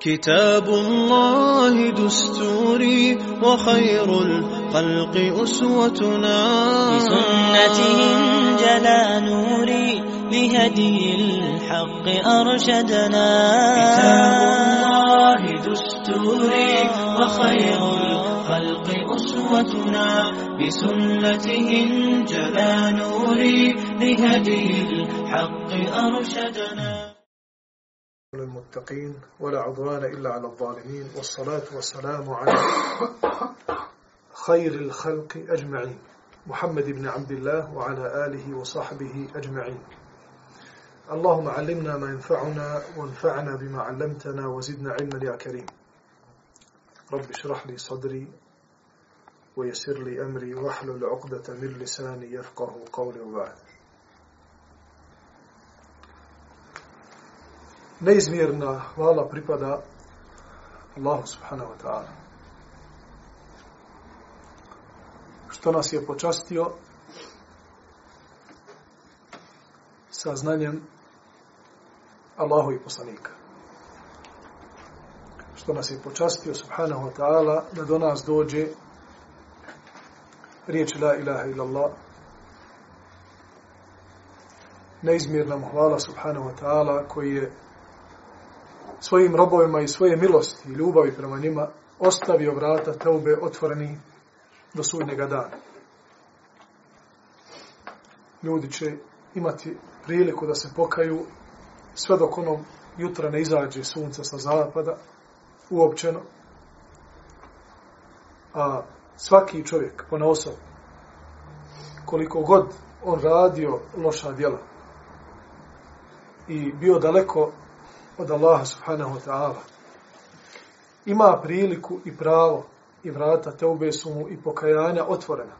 كتاب الله دستوري وخير الخلق أسوتنا. بسنته انجلى نوري بهدي الحق أرشدنا. كتاب الله دستوري وخير الخلق أسوتنا. بسنته انجلى نوري بهدي الحق أرشدنا. للمتقين ولا عدوان إلا على الظالمين والصلاة والسلام على خير الخلق أجمعين. محمد بن عبد الله وعلى آله وصحبه أجمعين. اللهم علمنا ما ينفعنا وانفعنا بما علمتنا وزدنا علما يا كريم. رب اشرح لي صدري ويسر لي أمري واحلل عقدة من لساني يفقه قولي وبعد. Neizmjerna hvala pripada Allahu subhanahu wa ta'ala. Što nas je počastio sa znanjem Allahu i poslanika. Što nas je počastio subhanahu wa ta'ala da do nas dođe riječ la ilaha illallah neizmjerna mu hvala subhanahu wa ta'ala koji je svojim robovima i svoje milosti i ljubavi prema njima ostavio vrata teube otvoreni do sudnjega dana. Ljudi će imati priliku da se pokaju sve dok onom jutra ne izađe sunca sa zapada, uopćeno, a svaki čovjek, po osob, koliko god on radio loša djela i bio daleko od Allaha subhanahu wa ta'ala. Ima priliku i pravo i vrata te su mu i pokajanja otvorena.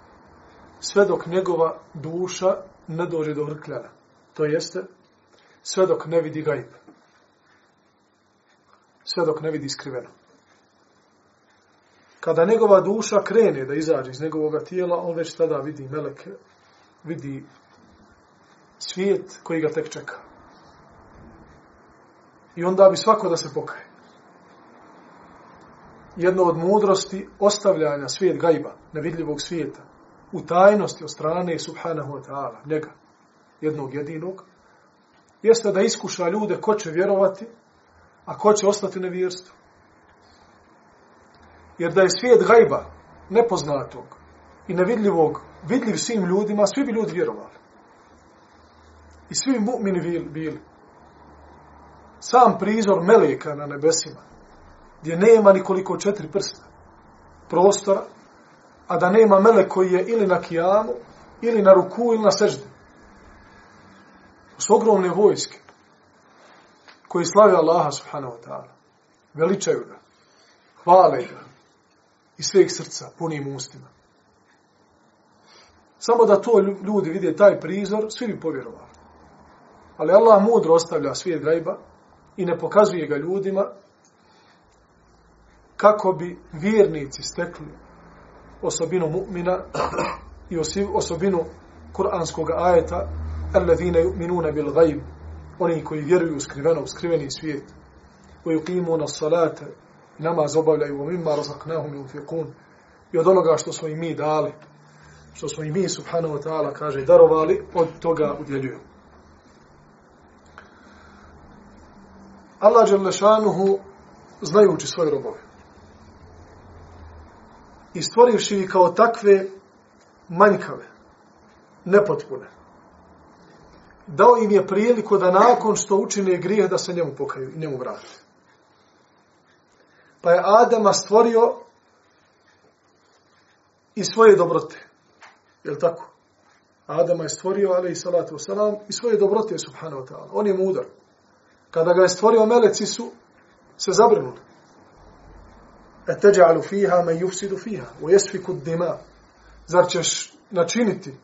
Sve dok njegova duša ne dođe do vrkljana. To jeste, sve dok ne vidi gajb. Sve dok ne vidi skriveno. Kada njegova duša krene da izađe iz njegovog tijela, on već tada vidi meleke, vidi svijet koji ga tek čeka. I onda bi svako da se pokaje. Jedno od mudrosti ostavljanja svijet gajba, nevidljivog svijeta, u tajnosti od strane subhanahu wa ta'ala, njega, jednog jedinog, jeste da iskuša ljude ko će vjerovati, a ko će ostati na vjerstvu. Jer da je svijet gajba, nepoznatog i nevidljivog, vidljiv svim ljudima, svi bi ljudi vjerovali. I svi mu'mini bili sam prizor meleka na nebesima, gdje nema nikoliko četiri prsta prostora, a da nema melek koji je ili na kijamu, ili na ruku, ili na sežde. To su ogromne vojske koji slave Allaha subhanahu wa ta'ala. Veličaju ga, hvale ga i sveg srca, punim ustima. Samo da to ljudi vide taj prizor, svi bi povjerovali. Ali Allah mudro ostavlja svijet gajba, i ne pokazuje ga ljudima kako bi vjernici stekli osobinu mu'mina i osobinu kuranskog ajeta alladhina yu'minuna bil ghaib oni koji vjeruju skriveno u skriveni svijet. koji yuqimuna salata namaz obavljaju u mimma razaqnahum yunfiqun. I od onoga što smo i mi dali što smo i mi subhanahu wa ta'ala kaže darovali od toga udjeljuju. Allah Đelešanuhu znajući svoje robove. I stvorivši ih kao takve manjkave, nepotpune. Dao im je priliku da nakon što učine grijeh da se njemu pokaju i njemu vrate. Pa je Adama stvorio i svoje dobrote. Je tako? Adama je stvorio, ali i salatu wasalam, i svoje dobrote, subhanahu wa ta'ala. On je mudar. Kada ga je stvorio meleci su se zabrinuli. E teđa'alu fiha me jufsidu fiha. U jesfiku dima. Zar ćeš načiniti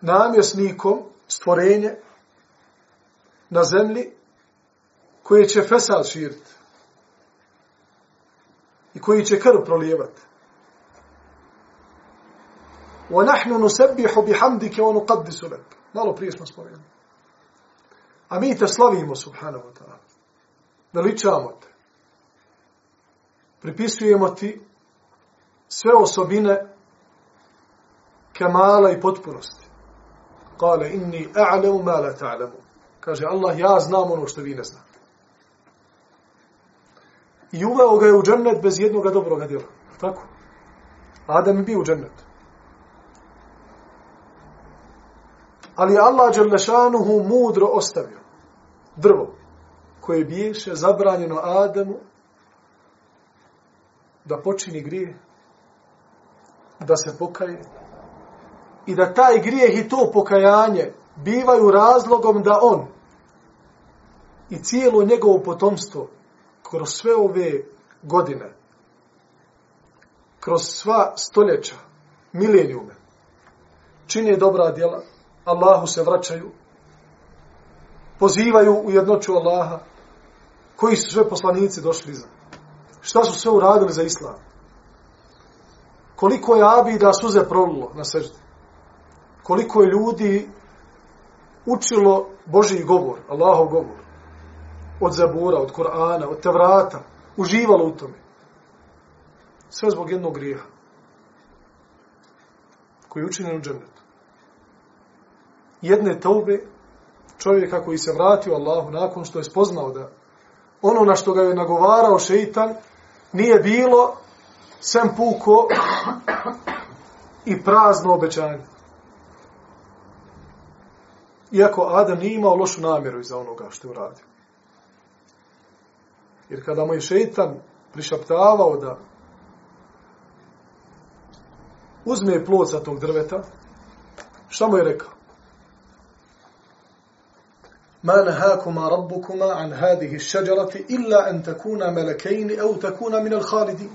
namjesnikom stvorenje na zemlji koje će fesal širiti i koji će krv prolijevati. Wa nahnu nusabbihu bihamdika wa nuqaddisu lak. Malo prije smo spomenuli. A mi te slavimo, subhanahu wa ta'ala. Veličamo te. pripisujemo ti sve osobine kemala i potpunosti. Kale, inni a'lemu ma la ta'lemu. Kaže, Allah, ja znam ono što vi ne znate. I uveo ga je u džennet bez jednog dobrog djela. Tako? Adam je bio u džennetu. Ali Allah Đelešanuhu mudro ostavio drvo koje biješe zabranjeno Adamu da počini grije, da se pokaje i da taj grijeh i to pokajanje bivaju razlogom da on i cijelo njegovo potomstvo kroz sve ove godine, kroz sva stoljeća, milenijume, čine dobra djela, Allahu se vraćaju, pozivaju u jednoću Allaha, koji su sve poslanici došli za. Šta su sve uradili za islam? Koliko je abida suze prolilo na sežde, Koliko je ljudi učilo Božji govor, Allahov govor? Od Zabura, od Korana, od Tevrata, uživalo u tome. Sve zbog jednog grijeha koji je učinjen u džennetu. Jedne taube čovjeka koji se vratio Allahu nakon što je spoznao da ono na što ga je nagovarao šeitan nije bilo sem puko i prazno obećanje. Iako Adam nije imao lošu namjeru iza onoga što je uradio. Jer kada mu je šeitan prišaptavao da uzme plod sa tog drveta, šta mu je rekao? ما نهاكما ربكما عن هذه الشجرة إلا أن تكونا ملكين أو تكونا من الخالدين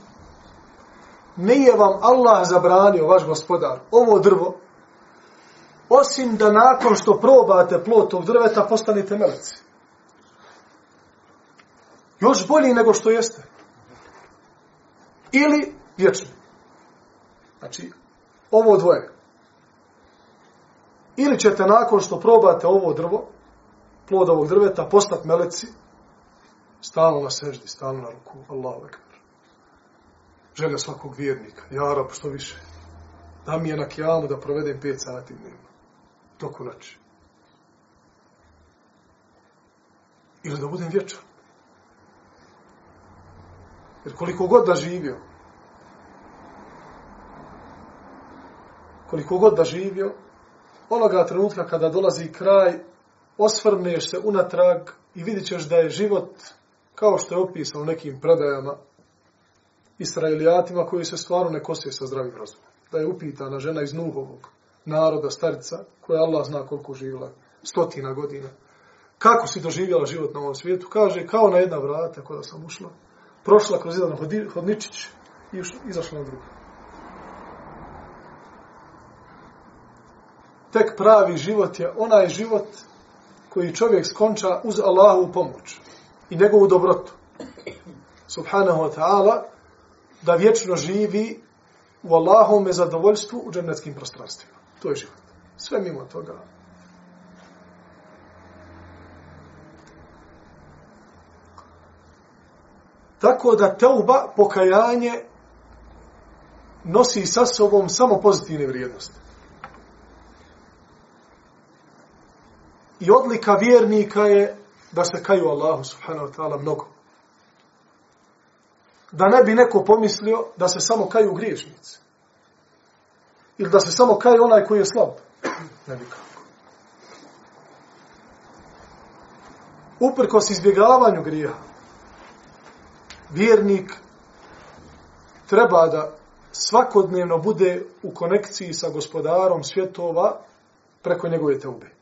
Nije vam Allah zabranio, vaš gospodar, ovo drvo, osim da nakon što probate plot tog drveta, postanite meleci. Još bolji nego što jeste. Ili vječno. Znači, ovo dvoje. Ili ćete nakon što probate ovo drvo, plod ovog drveta, postat meleci, stalno na seždi, stalno na ruku, Allahu ekber. Želja svakog vjernika, ja rab, što više. Da mi je na kijamu da provedem pet sati dnevno. toku noći. Ili da budem vječan. Jer koliko god da živio, koliko god da živio, onoga trenutka kada dolazi kraj, osvrneš se unatrag i vidit ćeš da je život, kao što je opisao nekim predajama, Israelijatima koji se stvarno ne kose sa zdravim razumom. Da je upitana žena iz Nuhovog naroda, starica, koja Allah zna koliko živjela, stotina godina. Kako si doživjela život na ovom svijetu? Kaže, kao na jedna vrata kada sam ušla, prošla kroz jedan hodničić i izašla na drugu. Tek pravi život je onaj život koji čovjek skonča uz Allahu pomoć i njegovu dobrotu. Subhanahu wa ta'ala da vječno živi u Allahome zadovoljstvu u džennetskim prostranstvima. To je život. Sve mimo toga. Tako da teuba, pokajanje, nosi sa sobom samo pozitivne vrijednosti. I odlika vjernika je da se kaju Allahu subhanahu wa ta'ala mnogo. Da ne bi neko pomislio da se samo kaju griješnici. Ili da se samo kaju onaj koji je slab. Ne bi kako. Uprkos izbjegavanju grija, vjernik treba da svakodnevno bude u konekciji sa gospodarom svjetova preko njegove teube.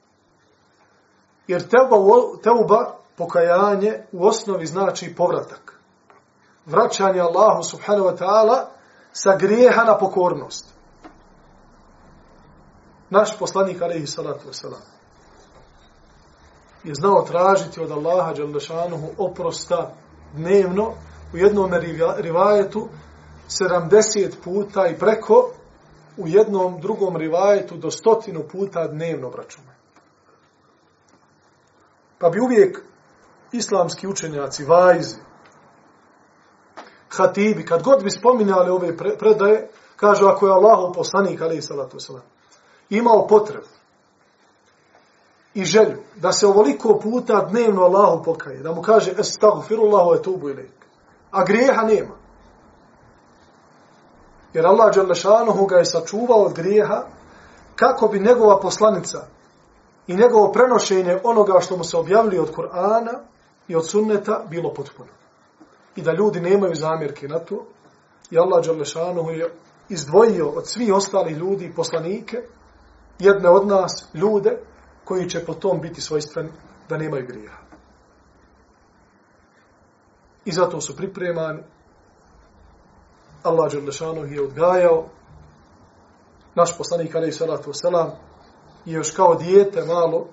Jer teuba, teuba, pokajanje, u osnovi znači povratak. Vraćanje Allahu subhanahu wa ta'ala sa grijeha na pokornost. Naš poslanik, alaihi salatu wasalam, je znao tražiti od Allaha Đalešanuhu oprosta dnevno u jednom rivajetu 70 puta i preko u jednom drugom rivajetu do stotinu puta dnevno braćume. Pa bi uvijek islamski učenjaci, vajzi, hatibi, kad god bi spominjali ove predaje, kažu ako je Allahov poslanik, ali i salatu salam, imao potrebu i želju da se ovoliko puta dnevno Allahu pokaje, da mu kaže estagfirullahu etubu ilik. A grijeha nema. Jer Allah Đalešanuhu ga je sačuvao od grijeha kako bi njegova poslanica i njegovo prenošenje onoga što mu se objavili od Kur'ana i od sunneta bilo potpuno. I da ljudi nemaju zamjerke na to. I Allah Đalešanuhu je izdvojio od svih ostalih ljudi poslanike, jedne od nas, ljude, koji će po tom biti svojstveni da nemaju grija. I zato su pripremani. Allah Đerlešanu je odgajao. Naš poslanik, alaih salatu wasalam, i još kao dijete malo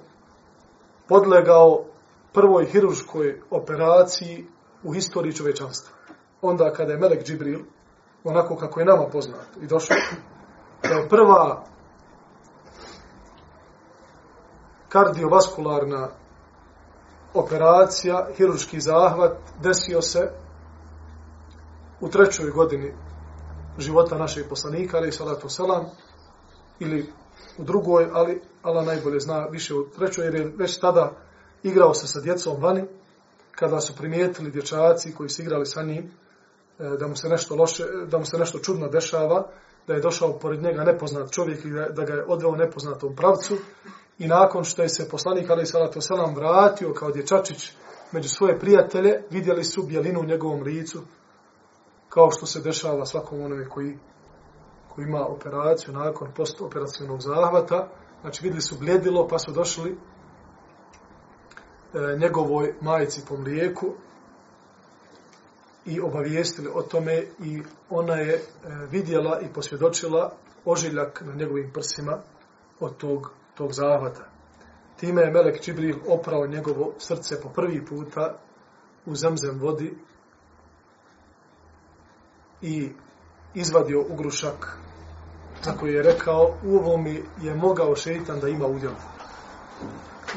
podlegao prvoj hiruškoj operaciji u historiji čovečanstva. Onda kada je Melek Džibril, onako kako je nama poznat i došao, da je prva kardiovaskularna operacija, hiruški zahvat, desio se u trećoj godini života našeg poslanika, ali salatu selam, ili u drugoj, ali Allah najbolje zna više u trećoj, jer je već tada igrao se sa djecom vani, kada su primijetili dječaci koji su igrali sa njim, e, da mu se nešto loše, da mu se nešto čudno dešava, da je došao pored njega nepoznat čovjek i da ga je odveo nepoznatom pravcu I nakon što je se poslanik Ali Salatu Salam vratio kao dječačić među svoje prijatelje, vidjeli su bjelinu u njegovom licu, kao što se dešava svakom onome koji, koji ima operaciju nakon postoperacijnog zahvata. Znači vidjeli su bljedilo pa su došli e, njegovoj majici po mlijeku i obavijestili o tome i ona je e, vidjela i posvjedočila ožiljak na njegovim prsima od tog tog zahvata. Time je Melek Čibril oprao njegovo srce po prvi puta u zemzem vodi i izvadio ugrušak za koji je rekao u ovom je mogao šeitan da ima udjel.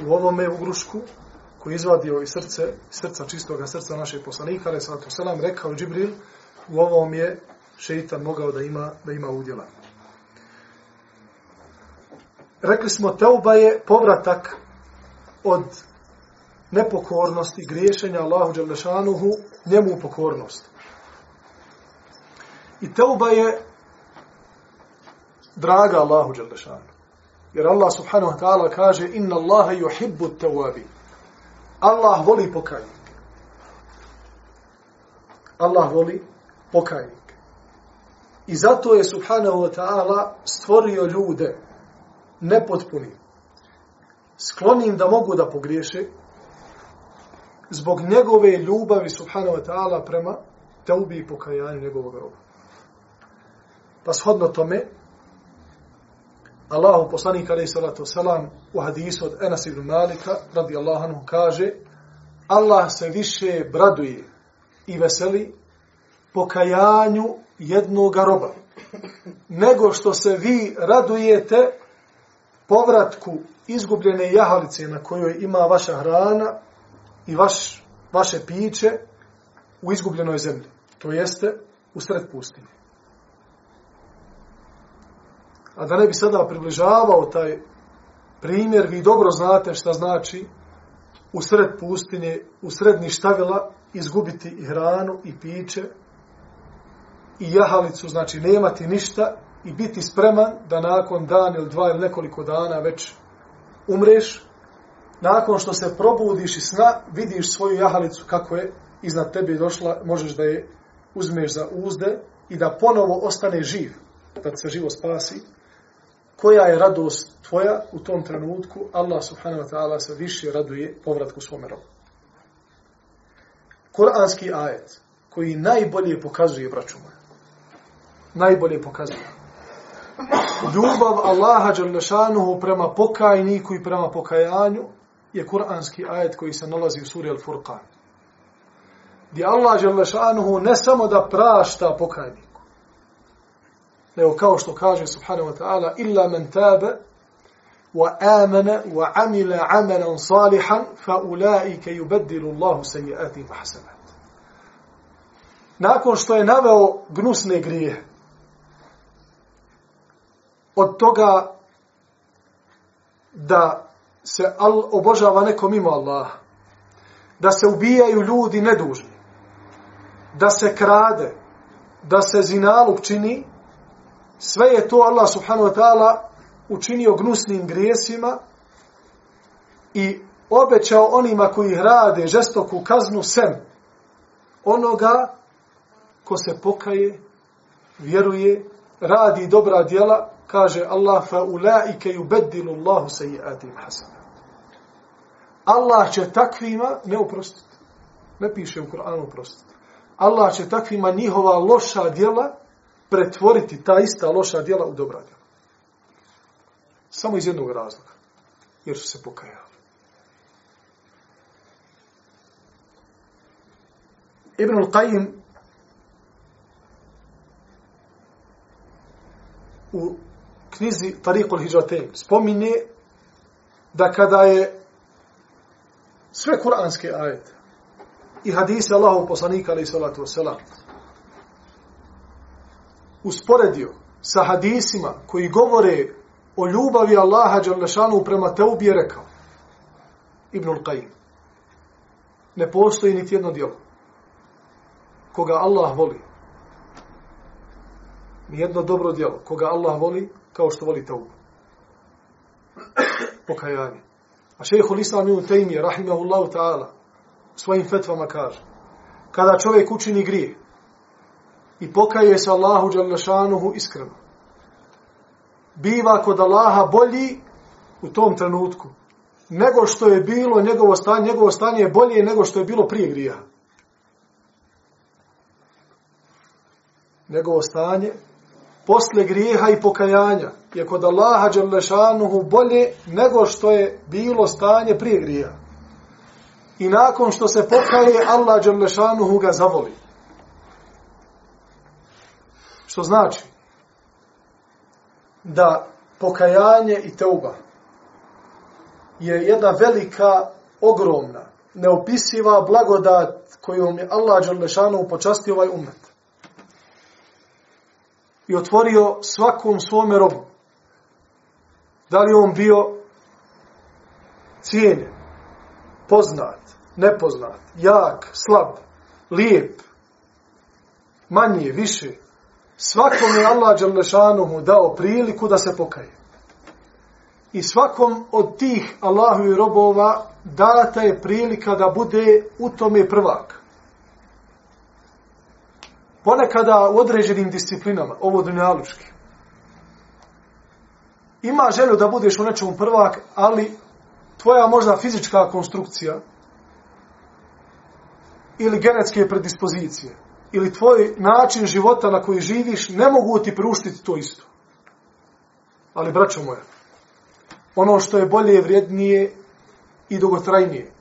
U ovom je ugrušku koji je izvadio iz srce, srca čistoga srca našeg poslanika, ali sallatu selam, rekao Džibril, u ovom je šeitan mogao da ima, da ima udjela rekli smo, teuba je povratak od nepokornosti, griješenja Allahu Đalešanuhu, njemu u pokornost. I teuba je draga Allahu Đelešanu. Jer Allah subhanahu wa ta'ala kaže inna Allahe yuhibbu tawwabi. Allah voli pokajnik. Allah voli pokajnik. I zato je subhanahu wa ta'ala stvorio ljude nepotpuni, sklonim da mogu da pogriješe, zbog njegove ljubavi, subhanahu wa ta'ala, prema teubi i pokajanju njegovog roba. Pa shodno tome, Allahu poslanik alaihi salatu salam u hadisu od Enas ibn Malika radi Allahanu kaže Allah se više braduje i veseli pokajanju jednog roba nego što se vi radujete povratku izgubljene jahalice na kojoj ima vaša hrana i vaš, vaše piće u izgubljenoj zemlji. To jeste u sred pustinje. A da ne bi sada približavao taj primjer, vi dobro znate šta znači u sred pustinje, u sred ništavila izgubiti i hranu i piće i jahalicu, znači nemati ništa i biti spreman da nakon dan ili dva ili nekoliko dana već umreš, nakon što se probudiš i sna, vidiš svoju jahalicu kako je iznad tebe došla, možeš da je uzmeš za uzde i da ponovo ostane živ, da se živo spasi, koja je radost tvoja u tom trenutku, Allah subhanahu wa ta'ala se više raduje povratku svome robu. Kur'anski ajet koji najbolje pokazuje, braću moja, najbolje pokazuje ljubav Allaha Đalešanuhu prema pokajniku i prema pokajanju je kuranski ajet koji se nalazi u suri Al-Furqan. Gdje Allah Đalešanuhu ne samo da prašta pokajnik, nego kao što kaže subhanahu wa ta'ala illa men tabe wa amana wa amila amalan salihan fa ulaika yubaddilu Allahu sayyi'atihim hasanat. nakon što je naveo gnusne grije, od toga da se al obožava nekom mimo Allaha, da se ubijaju ljudi nedužni, da se krade, da se zinaluk čini, sve je to Allah subhanahu wa ta'ala učinio gnusnim grijesima i obećao onima koji rade žestoku kaznu sem onoga ko se pokaje, vjeruje, radi dobra djela, kaže Allah fa ulaike yubaddilu Allahu sayyi'atihim hasanat. Allah će takvima ne oprostiti. Ne piše u Kur'anu oprostiti. Allah će takvima njihova loša djela pretvoriti ta ista loša djela u dobra djela. Samo iz jednog razloga. Jer su se pokajali. Ibn al-Qayyim u knjizi Tariqul Hijratein spominje da kada je sve kuranske ajete i hadise Allahov poslanika alaih salatu wasalam usporedio sa hadisima koji govore o ljubavi Allaha Đalešanu prema teubi je rekao. Ibnul Qayyim. Ne postoji niti jedno djelo koga Allah voli. Nijedno dobro djelo koga Allah voli kao što voli teubu. Pokajanje. A šeho l'Islam ibn Taymiye rahimahullahu ta'ala svojim fetvama kaže kada čovjek učini grije i pokaje se Allahu Đalešanuhu iskreno biva kod Allaha bolji u tom trenutku nego što je bilo njegovo stanje, njegovo stanje je bolje nego što je bilo prije grija. Njegovo stanje posle grijeha i pokajanja je kod Allaha Đalešanuhu bolje nego što je bilo stanje prije grija. I nakon što se pokaje, Allah Đalešanuhu ga zavoli. Što znači da pokajanje i teuba je jedna velika, ogromna, neopisiva blagodat kojom je Allah Đalešanuhu počastio ovaj umet i otvorio svakom svome robu. Da li on bio cijenjen, poznat, nepoznat, jak, slab, lijep, manje, više. Svakom je Allah Đalešanuhu dao priliku da se pokaje. I svakom od tih Allahu i robova data je prilika da bude u tome prvak. Ponekada u određenim disciplinama, ovo dunjalučki, ima želju da budeš u nečemu prvak, ali tvoja možda fizička konstrukcija ili genetske predispozicije ili tvoj način života na koji živiš ne mogu ti pruštiti to isto. Ali, braćo moja, ono što je bolje, vrijednije i dugotrajnije,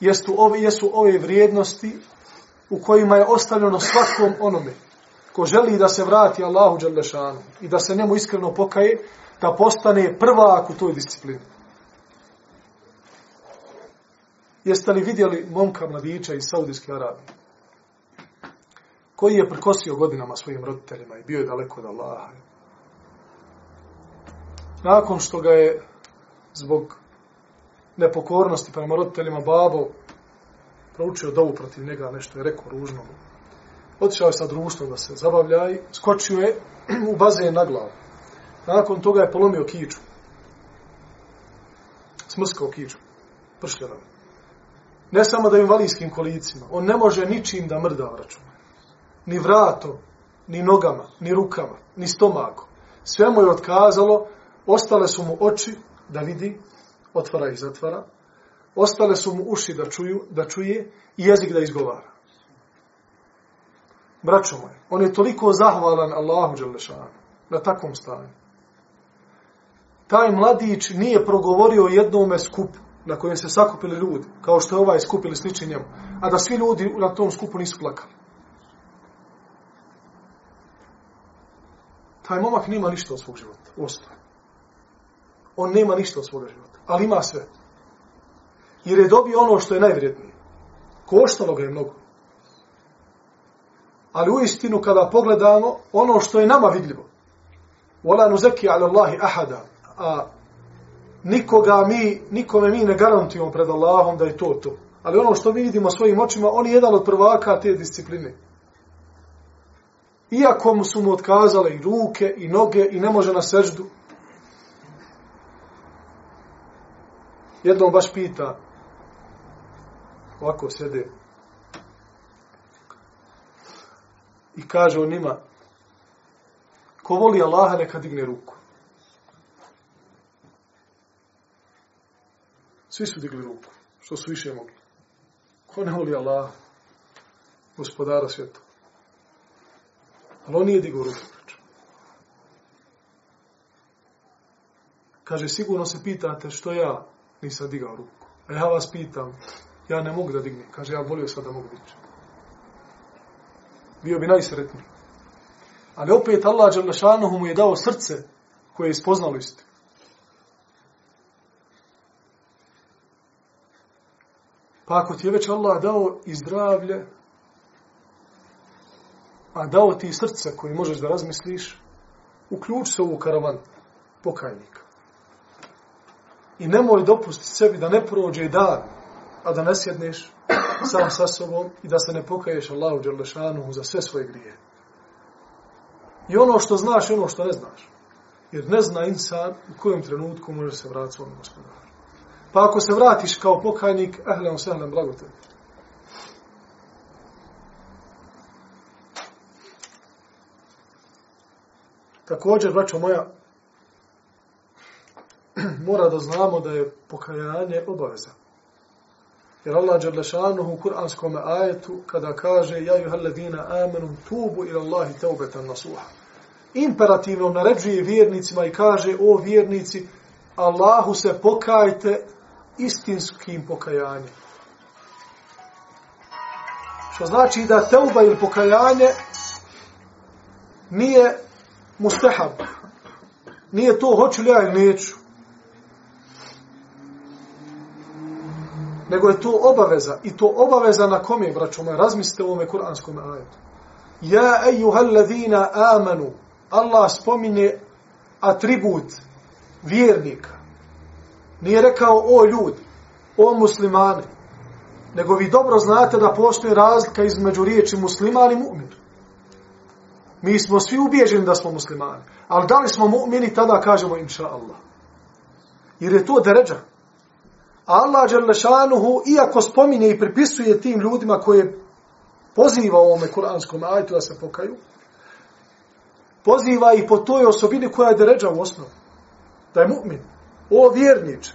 jesu ove, jesu ove vrijednosti u kojima je ostavljeno svakom onome ko želi da se vrati Allahu Đalešanu i da se njemu iskreno pokaje, da postane prvak u toj disciplini. Jeste li vidjeli momka mladića iz Saudijske Arabije? Koji je prkosio godinama svojim roditeljima i bio je daleko od Allaha. Nakon što ga je zbog nepokornosti prema roditeljima babo proučio dovu protiv njega, nešto je rekao ružno. Otišao je sa društvom da se zabavlja i skočio je u bazen na glavu. Nakon toga je polomio kiču. Smrskao kiču. Pršljeno. Ne samo da je invalidskim kolicima. On ne može ničim da mrda račun. Ni vratom, ni nogama, ni rukama, ni stomakom. Sve mu je otkazalo, ostale su mu oči da vidi, otvara i zatvara, ostale su mu uši da čuju, da čuje i jezik da izgovara. Braćo moje, on je toliko zahvalan Allahu Đelešanu na takvom stanju. Taj mladić nije progovorio jednome skupu na kojem se sakupili ljudi, kao što je ovaj skupili slični njemu, a da svi ljudi na tom skupu nisu plakali. Taj momak nema ništa od svog života, ostaje. On nema ništa od svoga života, ali ima sve jer je dobio ono što je najvrednije. Koštalo ga je mnogo. Ali u istinu kada pogledamo ono što je nama vidljivo. Wala nuzaki ala Allahi ahada. A nikoga mi, nikome mi ne garantujemo pred Allahom da je to to. Ali ono što mi vidimo svojim očima, on je jedan od prvaka te discipline. Iako mu su mu otkazale i ruke, i noge, i ne može na seždu. Jednom baš pita, ovako sjede, i kaže on njima, ko voli Allaha neka digne ruku. Svi su digli ruku, što su više mogli. Ko ne voli Allaha, gospodara svijeta. Ali on nije digao ruku. Kaže, sigurno se pitate što ja nisam digao ruku. A ja vas pitam, ja ne mogu da dignem. Kaže, ja volio sad da mogu dići. Bio bi najsretniji. Ali opet Allah Đalešanuhu mu je dao srce koje je ispoznalo isti. Pa ako ti je već Allah dao i zdravlje, a dao ti srce koji možeš da razmisliš, uključi se u karavan pokajnika. I nemoj dopustiti sebi da ne prođe dan, a da ne sjedneš sam sa sobom i da se ne pokaješ Allahu Đerlešanu za sve svoje grije. I ono što znaš i ono što ne znaš. Jer ne zna insan u kojem trenutku može se vratiti svom gospodaru. Pa ako se vratiš kao pokajnik, ehlem, sehlem, blago tebi. Također, braćo moja, mora da znamo da je pokajanje obaveza. Jer Allah Đerlešanuhu u kuranskom ajetu kada kaže Ja juha ladina amenu tubu ila Allahi teubetan nasuha. Imperativno naređuje vjernicima i kaže o vjernici Allahu se pokajte istinskim pokajanjem. Što znači da teuba ili pokajanje nije mustahab. Nije to hoću li ja ili neću. nego je to obaveza. I to obaveza na kome, braćo moje, razmislite u ovome kuranskom ajetu. Ja ejuhal ladina amanu, Allah spominje atribut vjernika. Nije rekao o ljudi, o muslimani, nego vi dobro znate da postoji razlika između riječi musliman i mu'min. Mi smo svi ubijeđeni da smo muslimani. Ali da li smo mu'mini, tada kažemo inša Allah. Jer je to deređa. Allah Đerlešanuhu, iako spominje i pripisuje tim ljudima koje poziva u ovome kuranskom ajtu da se pokaju, poziva i po toj osobini koja je deređa u osnovu. Da je mu'min. O vjernič.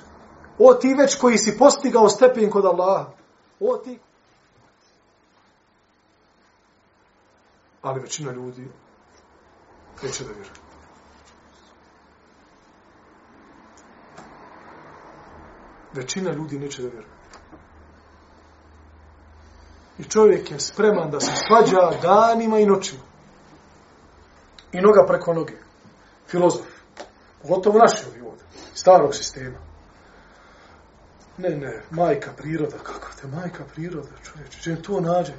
O ti već koji si postigao stepen kod Allaha. O ti. Ali većina ljudi neće da vjeruje. većina ljudi neće da vjeruje. I čovjek je spreman da se svađa danima i noćima. I noga preko noge. Filozof. Pogotovo naši ovi ovdje. Starog sistema. Ne, ne, majka priroda. Kako te majka priroda, čovječe? Čem to nađe?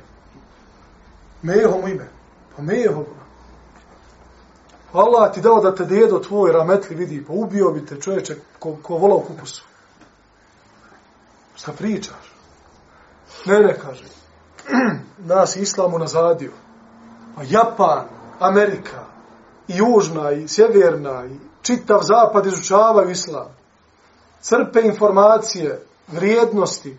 Meho mu ime. Pa meho. Allah ti dao da te dedo tvoj rametli vidi. Pa ubio bi te čovječe ko, ko vola u kupusu. Šta pričaš? Ne, ne, kaže. Nas islamu nazadio. A Japan, Amerika, i Južna, i Sjeverna, i čitav zapad izučavaju islam. Crpe informacije, vrijednosti.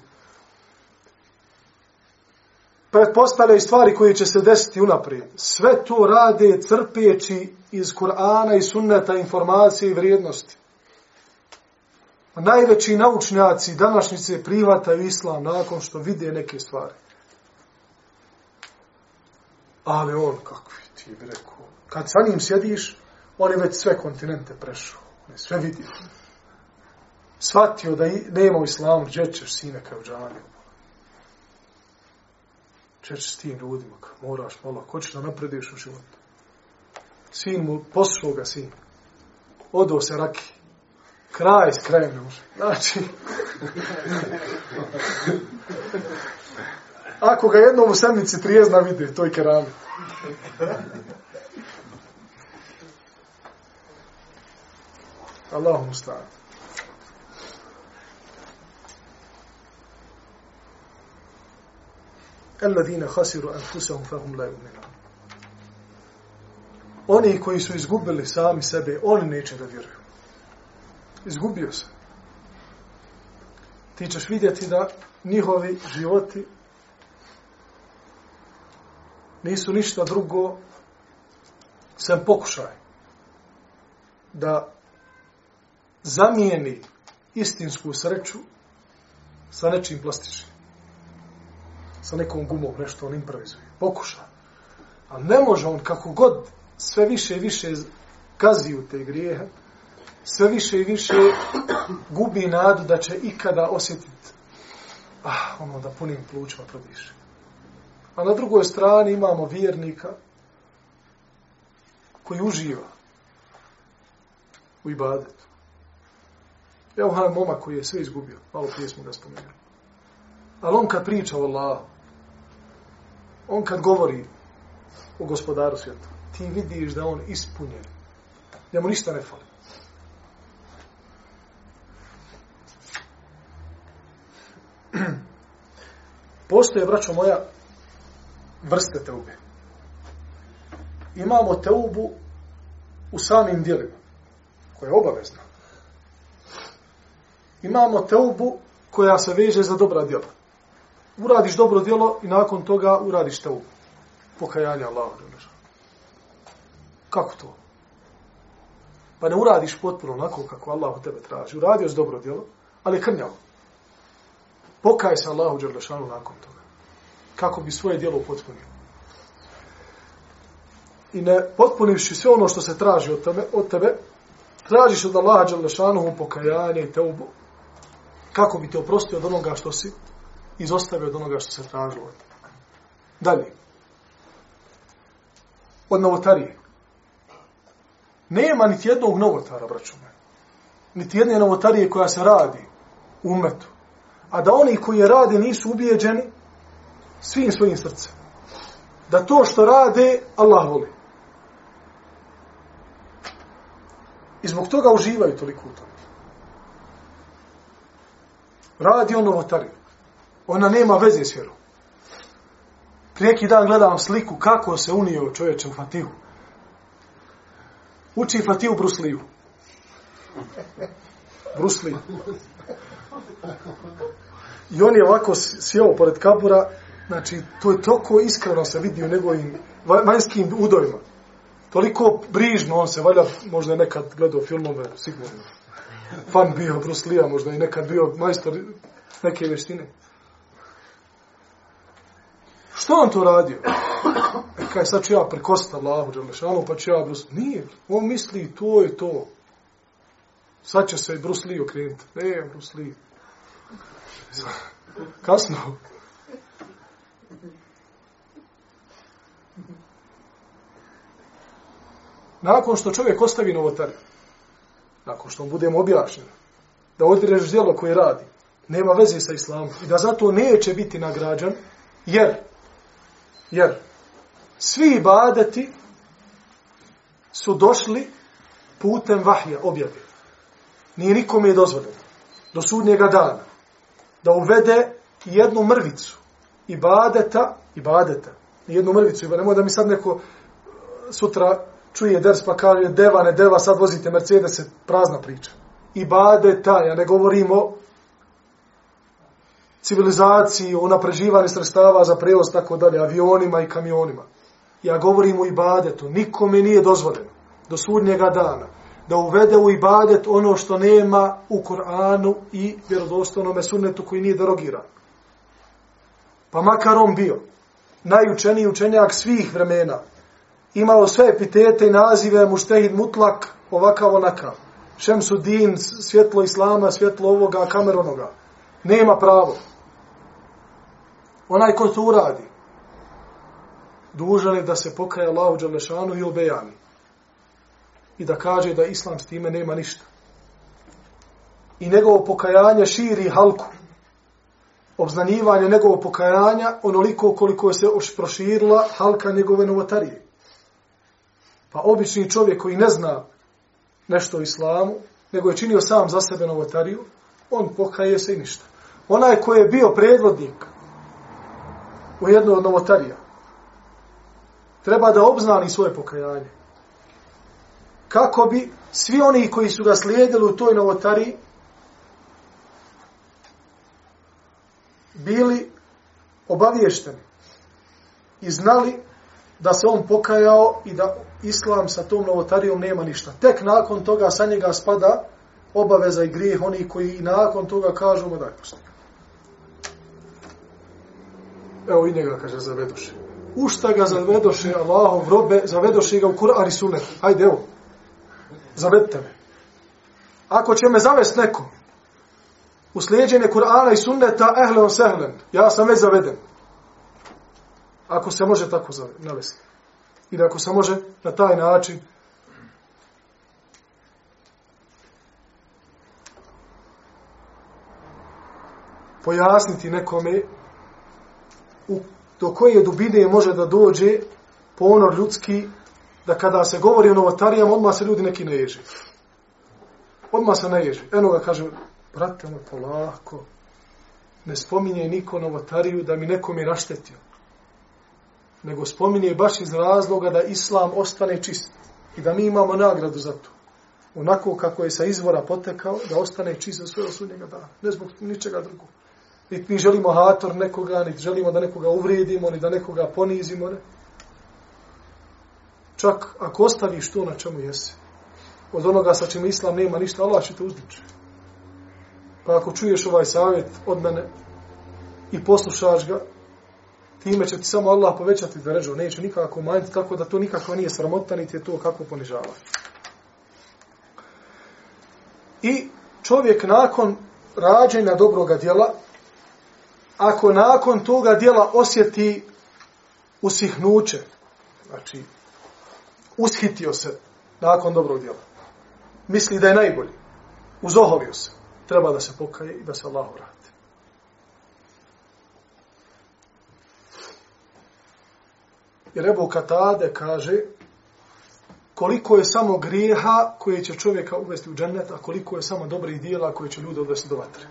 Pretpostavljaju stvari koje će se desiti unaprijed. Sve to rade crpeći iz Kur'ana i sunneta informacije i vrijednosti najveći naučnjaci današnjice prihvataju islam nakon što vide neke stvari. Ali on, kakvi ti bi rekao, kad sa njim sjediš, on je već sve kontinente prešao. On je sve vidio. Svatio da nema u islamu, gdje ćeš sine kao džanju Gdje s tim ljudima, moraš malo, ko ćeš da napreduješ u životu. Sin mu, poslušao ga sin. Odo se raki kraj s krajem ne može. Znači, Ako ga jednom u sedmici trijezna vide, to je kerami. Allahu musta'an. Alladine khasiru anfusahum fahum la yu'minun. Oni koji su izgubili sami sebe, oni neće da vjeruju. Izgubio se. Ti ćeš vidjeti da njihovi životi nisu ništa drugo sem pokušaj da zamijeni istinsku sreću sa nečim plastičnim. Sa nekom gumom nešto on improvizuje. Pokuša. A ne može on kako god sve više i više kazi u te grijehe, sve više i više gubi nadu da će ikada osjetiti ah, ono da punim plućima prodiše. A na drugoj strani imamo vjernika koji uživa u ibadetu. Evo onaj momak koji je sve izgubio, malo prije smo ga spomenuli. Ali on kad priča o Allahu, on kad govori o gospodaru svijeta, ti vidiš da on ispunjen. Da mu ništa ne fali. Postoje, braćo moja, vrste teube. Imamo teubu u samim dijelima, koja je obavezna. Imamo teubu koja se veže za dobra djela. Uradiš dobro djelo i nakon toga uradiš teubu. Pokajanje Allahu. Kako to? Pa ne uradiš potpuno onako kako Allah od tebe traži. Uradio si dobro djelo, ali krnjavo. Pokaj se Allahu Đerlešanu nakon toga. Kako bi svoje djelo potpunio. I ne potpunivši sve ono što se traži od tebe, od tebe tražiš od Allaha Đerlešanu pokajanje i teubu. Kako bi te oprostio od onoga što si izostavio od onoga što se tražilo od. Dalje. Od novotarije. Nema niti jednog novotara, braću me. Niti jedne novotarije koja se radi u umetu. A da oni koji je rade nisu ubijeđeni svim svojim srcem. Da to što rade, Allah voli. I zbog toga uživaju toliko u tome. Radi on novotariju. Ona nema veze s vjerom. Prijeki dan gledam sliku kako se unio čovječe u Fatihu uči Fatihu Brusliju. Brusli. I on je ovako sjeo pored kabura, znači, to je toliko iskreno se vidi u njegovim vanjskim udovima. Toliko brižno on se, valja, možda je nekad gledao filmove, sigurno. Fan bio Bruslija, možda i nekad bio majstor neke vještine. Što on to radio? E kaj sad ću ja prekosti Allahu Đalešanu, pa ću ja Brus... Nije, on misli to je to. Sad će se i Bruce Lee okrenuti. E, Bruce Lee. Kasno. Nakon što čovjek ostavi novotari, nakon što mu budemo objašnjeni, da odreš djelo koje radi, nema veze sa islamom i da zato neće biti nagrađan, jer, jer, svi ibadeti su došli putem vahja, objave. Nije nikome je dozvoljeno do sudnjega dana da uvede jednu mrvicu ibadeta, ibadeta, jednu mrvicu, nemoj da mi sad neko e, sutra čuje ders pa kaže deva, ne deva, sad vozite Mercedes, prazna priča. Ibadeta, ja ne govorimo civilizaciji, o napreživanju sredstava za prevoz, tako dalje, avionima i kamionima ja govorim u ibadetu, nikome nije dozvoljeno do sudnjega dana da uvede u ibadet ono što nema u Koranu i vjerodostojnom sunnetu koji nije derogiran. Pa makar on bio najučeniji učenjak svih vremena, imao sve epitete i nazive muštehid mutlak, ovakav onakav. Šemsudin, svjetlo islama, svjetlo ovoga, kameronoga. Nema pravo. Onaj ko to uradi, dužan je da se pokaje Allahu Đalešanu i obejani. I da kaže da Islam s time nema ništa. I njegovo pokajanje širi halku. obznanjivanje njegovog pokajanja onoliko koliko se proširila halka njegove novotarije. Pa obični čovjek koji ne zna nešto o islamu, nego je činio sam za sebe novotariju, on pokaje se i ništa. Onaj koji je bio predvodnik u jednu od novotarija, treba da obznani svoje pokajanje. Kako bi svi oni koji su ga slijedili u toj novotariji bili obaviješteni i znali da se on pokajao i da islam sa tom novotarijom nema ništa. Tek nakon toga sa njega spada obaveza i grijeh oni koji i nakon toga kažu mu daj pusti. Evo i njega kaže zavedoše. U šta ga zavedoše Allahov robe, zavedoše ga u Kur'an i Sunnet. Hajde evo, zavedite me. Ako će me zavest neko u slijedjenje Kur'ana i Sunneta, ehlen sehlen, ja sam već zaveden. Ako se može tako navesti. I da ako se može na taj način pojasniti nekome u, do koje dubine može da dođe ponor ljudski da kada se govori o novotarijama, odmah se ljudi neki neježi. Odmah se neježi. Eno ga kaže, brate moj, polako, ne spominje niko novotariju da mi nekom je raštetio. Nego spominje baš iz razloga da islam ostane čist. I da mi imamo nagradu za to. Onako kako je sa izvora potekao, da ostane čist za svoje osudnjega dana. Ne zbog ničega drugog. Niti mi želimo hator nekoga, niti želimo da nekoga uvrijedimo, ni da nekoga ponizimo. Ne? Čak ako ostaviš to na čemu jesi, od onoga sa čim islam nema ništa, Allah će te uzdići. Pa ako čuješ ovaj savjet od mene i poslušaš ga, time će ti samo Allah povećati da neće nikako manjiti, tako da to nikako nije sramota, niti je to kako ponižava. I čovjek nakon rađenja dobroga djela, ako nakon toga djela osjeti usihnuće, znači ushitio se nakon dobrog djela, misli da je najbolji, uzoholio se, treba da se pokaje i da se Allah vrati. Jer Ebu Katade kaže koliko je samo grijeha koje će čovjeka uvesti u džennet, a koliko je samo dobrih dijela koje će ljude odvesti do vatre.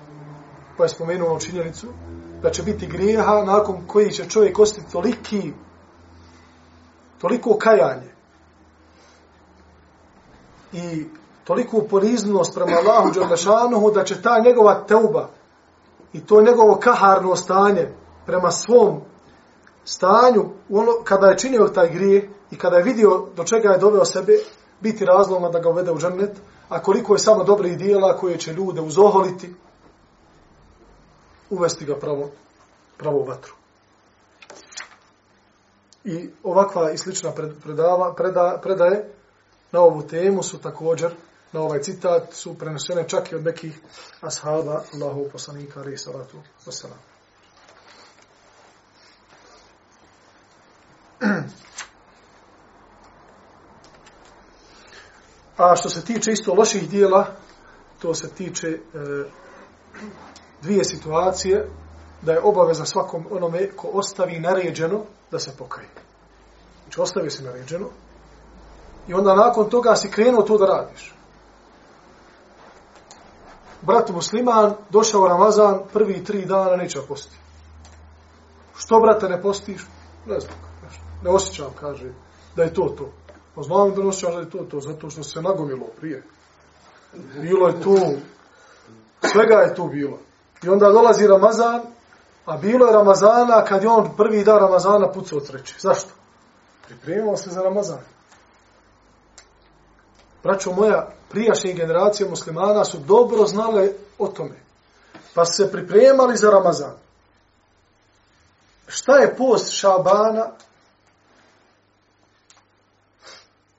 Pa je spomenuo činjenicu da će biti grijeha nakon koji će čovjek ostati toliki, toliko kajanje i toliku poriznost prema Allahu Đerlešanuhu da će ta njegova teuba i to njegovo kaharno stanje prema svom stanju ono, kada je činio taj grije i kada je vidio do čega je doveo sebe biti razlogno da ga uvede u džennet a koliko je samo dobrih dijela koje će ljude uzoholiti uvesti ga pravo, pravo vatru. I ovakva i slična predava, preda, predaje na ovu temu su također na ovaj citat su prenesene čak i od nekih ashaba Allahu poslanika alaihi salatu wasalam. A što se tiče isto loših dijela, to se tiče e, dvije situacije, da je obaveza svakom onome ko ostavi naređeno da se pokaje. Znači ostavi se naređeno i onda nakon toga si krenuo to da radiš brat musliman, došao Ramazan, prvi tri dana neće postiti. Što, brate, ne postiš? Ne znam, ne osjećam, kaže, da je to to. Pa znam da ne osjećam da je to to, zato što se nagomilo prije. Bilo je tu, svega je tu bilo. I onda dolazi Ramazan, a bilo je Ramazana kad je on prvi dan Ramazana pucao treći. Zašto? Pripremio se za Ramazan. Braćo moja, prijašnje generacije muslimana su dobro znale o tome. Pa se pripremali za Ramazan. Šta je post Šabana?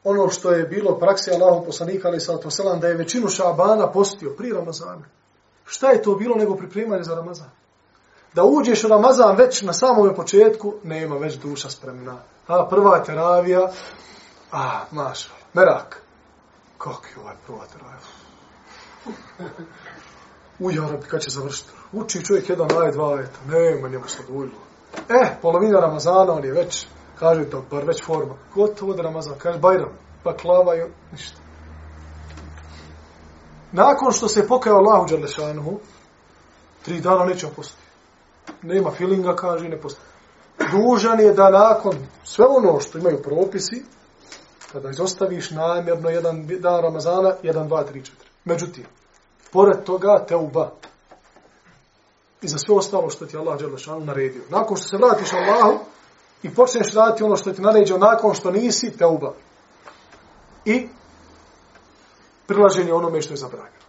Ono što je bilo praksi Allahom poslanika, ali sallatu selam, da je većinu Šabana postio pri Ramazana. Šta je to bilo nego pripremanje za Ramazan? Da uđeš u Ramazan već na samom početku, nema već duša spremna. A prva teravija, a, maš, merak. Kako je ovaj provator? u Arabi, kad će završiti? Uči čovjek jedan aj, dva ajeta. Nema njemu sad ujlo. Eh, polovina Ramazana, on je već, kaže to, bar već forma. Gotovo da Ramazan, kaže Bajram, pa klavaju, ništa. Nakon što se pokaja Allahu Đalešanuhu, tri dana neće postiti. Nema feelinga, kaže, ne posti. Dužan je da nakon sve ono što imaju propisi, kada izostaviš namjerno jedan dan Ramazana, jedan, dva, tri, četiri. Međutim, pored toga, te uba. I za sve ostalo što ti Allah Đelešanu naredio. Nakon što se vratiš Allahu i počneš raditi ono što ti naredio nakon što nisi, te uba. I prilaženje onome što je zabranjeno.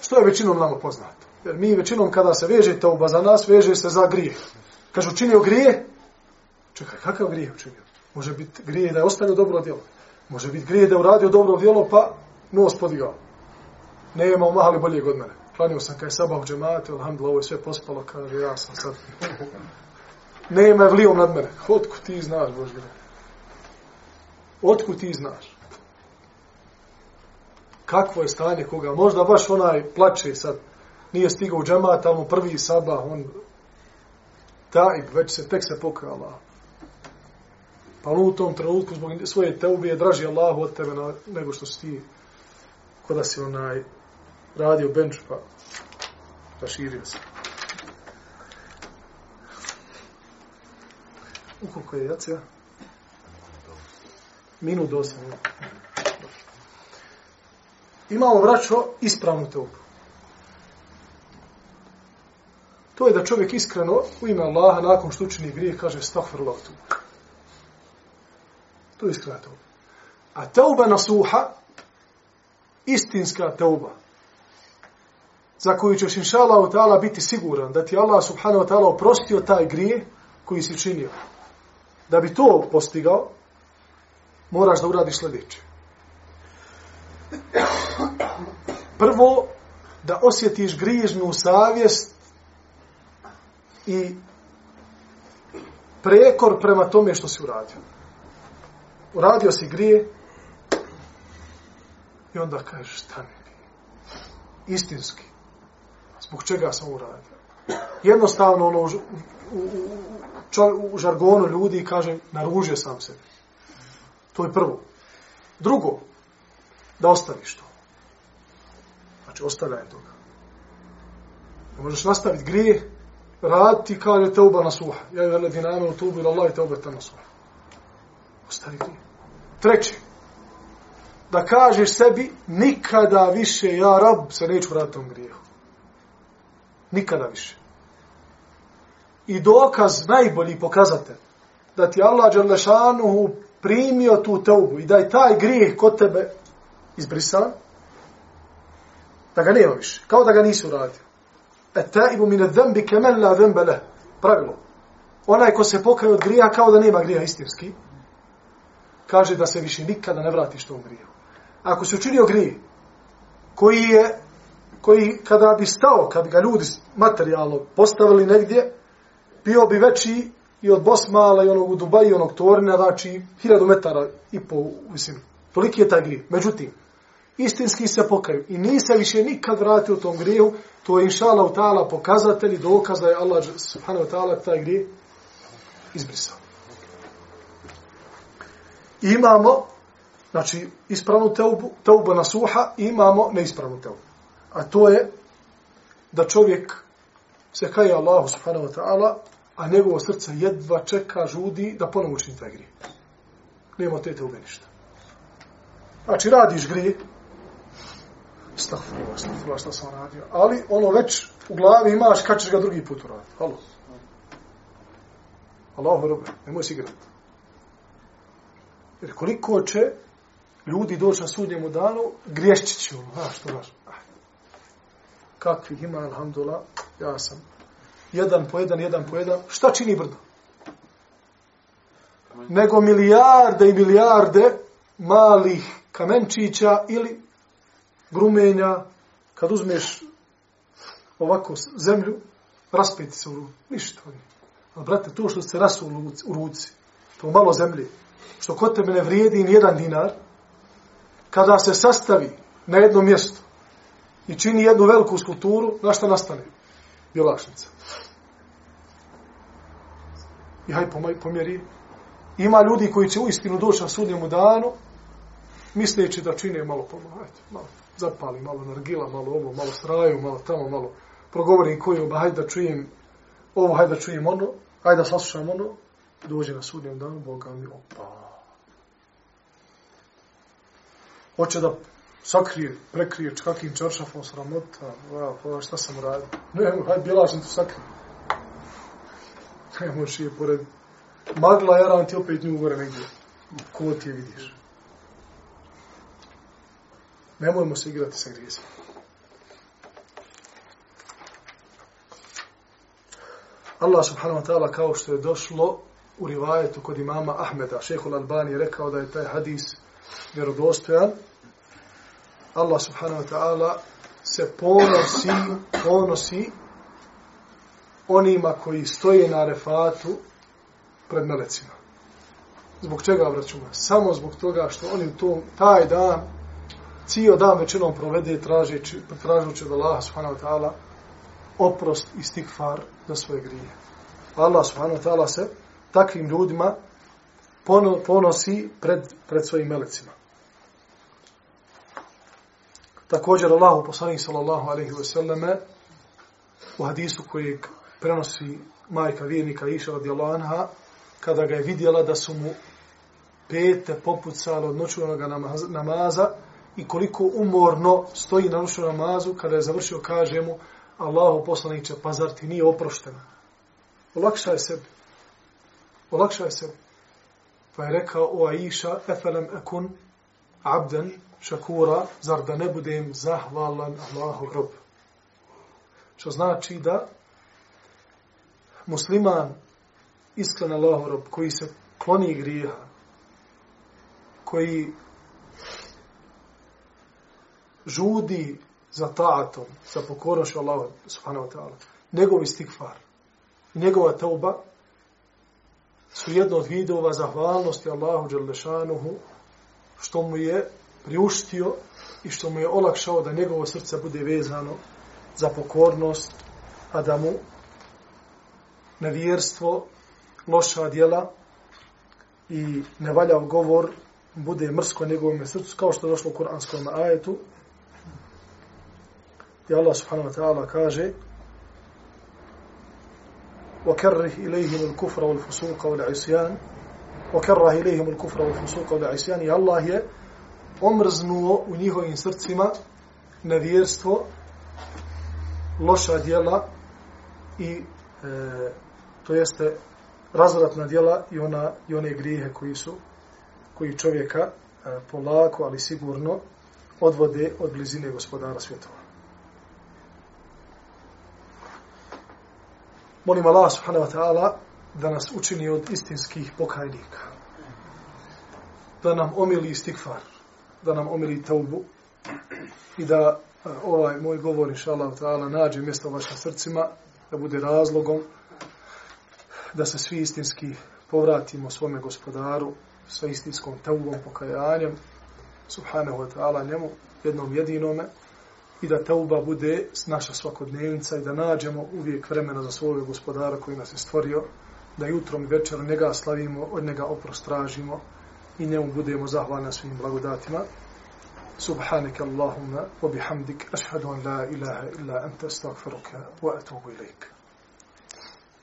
Što je većinom nama poznato. Jer mi većinom kada se veže tauba za nas, veže se za grijeh. Kažu, učinio grije? Čekaj, kakav grije učinio? Može biti grije da je ostavio dobro djelo. Može biti grije da je uradio dobro djelo, pa nos podigao. Ne imao mahali bolje od mene. Klanio sam kaj sabah u džemate, alhamdulillah, ovo je sve pospalo, kaže, ja sam sad. Nema je vlijom nad mene. Otku ti znaš, Bože. Otku ti znaš. Kakvo je stanje koga? Možda baš onaj plače sad. Nije stigao u džemat, ali mu prvi sabah, on taj, već se, tek se pokala. Pa Pa u tom trenutku zbog svoje teube je draži Allahu od tebe na, nego što si ti kada da si onaj radio bench pa pa širio se. Ukoliko je jacija? Minut osam. Imamo vraćo ispravnu teubu. To je da čovjek iskreno u ime Allaha nakon što učini grijeh kaže stahfirullah tu. To je iskrena teuba. A teuba nasuha istinska teuba za koju ćeš inša Allah ta'ala biti siguran da ti Allah subhanahu wa ta'ala oprostio taj grije koji si činio. Da bi to postigao, moraš da uradiš sljedeće. Prvo, da osjetiš grižnu savjest i prekor prema tome što si uradio. Uradio si grije i onda kažeš šta mi istinski zbog čega sam uradio. Jednostavno ono u, u, u, u žargonu ljudi kaže naružio sam se. To je prvo. Drugo, da ostaviš to. Znači, ostavljaj toga. Ne možeš nastaviti grije, raditi kao je teuba na suha. Ja je vele diname u tubu ili Allah je teuba ta na suha. Ostavi grije. Treći, da kažeš sebi, nikada više, ja rab, se neću vratiti tom grijehu. Nikada više. I dokaz, najbolji pokazatelj, da ti Allah Đerlešanuhu primio tu teubu i da je taj grijeh kod tebe izbrisan, da ga nema više, kao da ga nisu uradio. E taibu mine dhambi kemen la dhambe leh. Pravilo. Onaj ko se pokaje od grija kao da nema grija istinski, kaže da se više nikada ne vratiš tom griju. Ako se učinio grije, koji je koji kada bi stao, kad ga ljudi materijalno postavili negdje, bio bi veći i od Bosmala i onog u Dubaji onog Torina, znači hiljadu metara i po visinu. Toliki je taj grije. Međutim, istinski se pokaju i nisi više nikad vratio u tom griju, to je inša Allah ta'ala pokazatelj i dokaz da je Allah subhanahu ta'ala taj grijeh izbrisao. I imamo, znači, ispravnu teubu, teuba nasuha i imamo neispravnu teubu. A to je da čovjek se kaje Allahu subhanahu wa ta'ala, a njegovo srce jedva čeka, žudi da ponovo učini taj grije. Nema te teube ništa. Znači, radiš grije, stafurova, stafurova, šta sam radio, ali ono već u glavi imaš kad ćeš ga drugi put uraditi. Halo. Allahu robe, nemoj si igrati. Jer koliko će ljudi doći na sudnjemu danu, griješći će ono, znaš, što znaš. kakvih ima, alhamdulillah, ja sam jedan po jedan, jedan po jedan. Šta čini brdo? Nego milijarde i milijarde malih kamenčića ili grumenja, kad uzmeš ovako zemlju, raspeti se u ruci. Ništa. ali brate, to što se rasu u ruci, to malo zemlje, što kod tebe ne vrijedi ni jedan dinar, kada se sastavi na jedno mjesto, i čini jednu veliku skulpturu, na šta nastane? Bjelašnica. I haj pomjeri. Ima ljudi koji će u istinu doći na sudnjemu danu, misleći da čine malo pomalo, hajde, malo zapali, malo nargila, malo ovo, malo sraju, malo tamo, malo progovorim koju, ba hajde da čujem ovo, hajde da čujem ono, hajde da saslušam ono, dođe na sudnjem danu, Boga mi, opa. Hoće da sakrije, prekrije čakim čaršafom sramota, va, pa šta sam radio? Ne, hajde, bila sam tu sakrije. Ne možeš je pored magla, ja ti opet nju gore negdje. Ko ti je vidiš? Nemojmo se igrati sa grijesima. Allah subhanahu wa ta'ala kao što je došlo u rivajetu kod imama Ahmeda, šehhul Albani je rekao da je taj hadis vjerodostojan. Allah subhanahu wa ta'ala se ponosi, ponosi onima koji stoje na refatu pred melecima. Zbog čega vraćamo? Samo zbog toga što oni u tom, taj dan, cijel dan većinom provede tražeći, tražući od Allaha subhanahu wa ta'ala oprost i stikfar za svoje grije. Allah subhanahu wa ta'ala se takvim ljudima ponosi pred, pred svojim melecima. Također Allahu poslanik sallallahu alaihi wa sallame u hadisu kojeg prenosi majka vjernika Iša radijallahu anha kada ga je vidjela da su mu pete popucale od noćnog namaza i koliko umorno stoji na noćnom namazu kada je završio kaže mu Allahu poslaniće, pa zar ti nije oproštena olakšaj sebi olakšaj sebi pa je rekao o Aisha efelem ekun abden šakura zar da ne budem zahvalan Allahu rob. što znači da musliman iskren Allahu rob, koji se kloni grijeha, koji žudi za taatom, za pokornošću Allahu subhanahu wa ta'ala, njegov istikfar, njegova tauba, su jedno od vidova zahvalnosti Allahu Đalešanuhu, što mu je priuštio i što mu je olakšao da njegovo srce bude vezano za pokornost, a da mu nevjerstvo, loša djela i nevaljav govor bude mrsko njegovom srcu, kao što je došlo u kuranskom ajetu. I Allah subhanahu wa ta'ala kaže وكره إليهم الكفر والفسوق والعصيان وكره إليهم الكفر والفسوق والعصيان i Allah je omrznuo u njihovim srcima nevjerstvo loša djela i e, to jeste razvratna djela i ona i one grijehe koji su koji čovjeka e, polako ali sigurno odvode od blizine gospodara svjetova. Molim Allah subhanahu wa ta'ala da nas učini od istinskih pokajnika. Da nam omili istikfar, da nam omili taubu i da e, ovaj moj govor, inša Allah ta'ala, nađe mjesto u vašim srcima, da bude razlogom da se svi istinski povratimo svome gospodaru sa istinskom taubom, pokajanjem, subhanahu wa ta'ala, njemu, jednom jedinome, i da tauba bude naša svakodnevnica i da nađemo uvijek vremena za svojeg gospodara koji nas je stvorio, da jutrom i večerom njega slavimo, od njega oprostražimo i njemu budemo zahvalni na svim blagodatima. سبحانك Allahumma wa bihamdik ashhadu an la ilaha illa anta astaghfiruka wa atubu ilaik.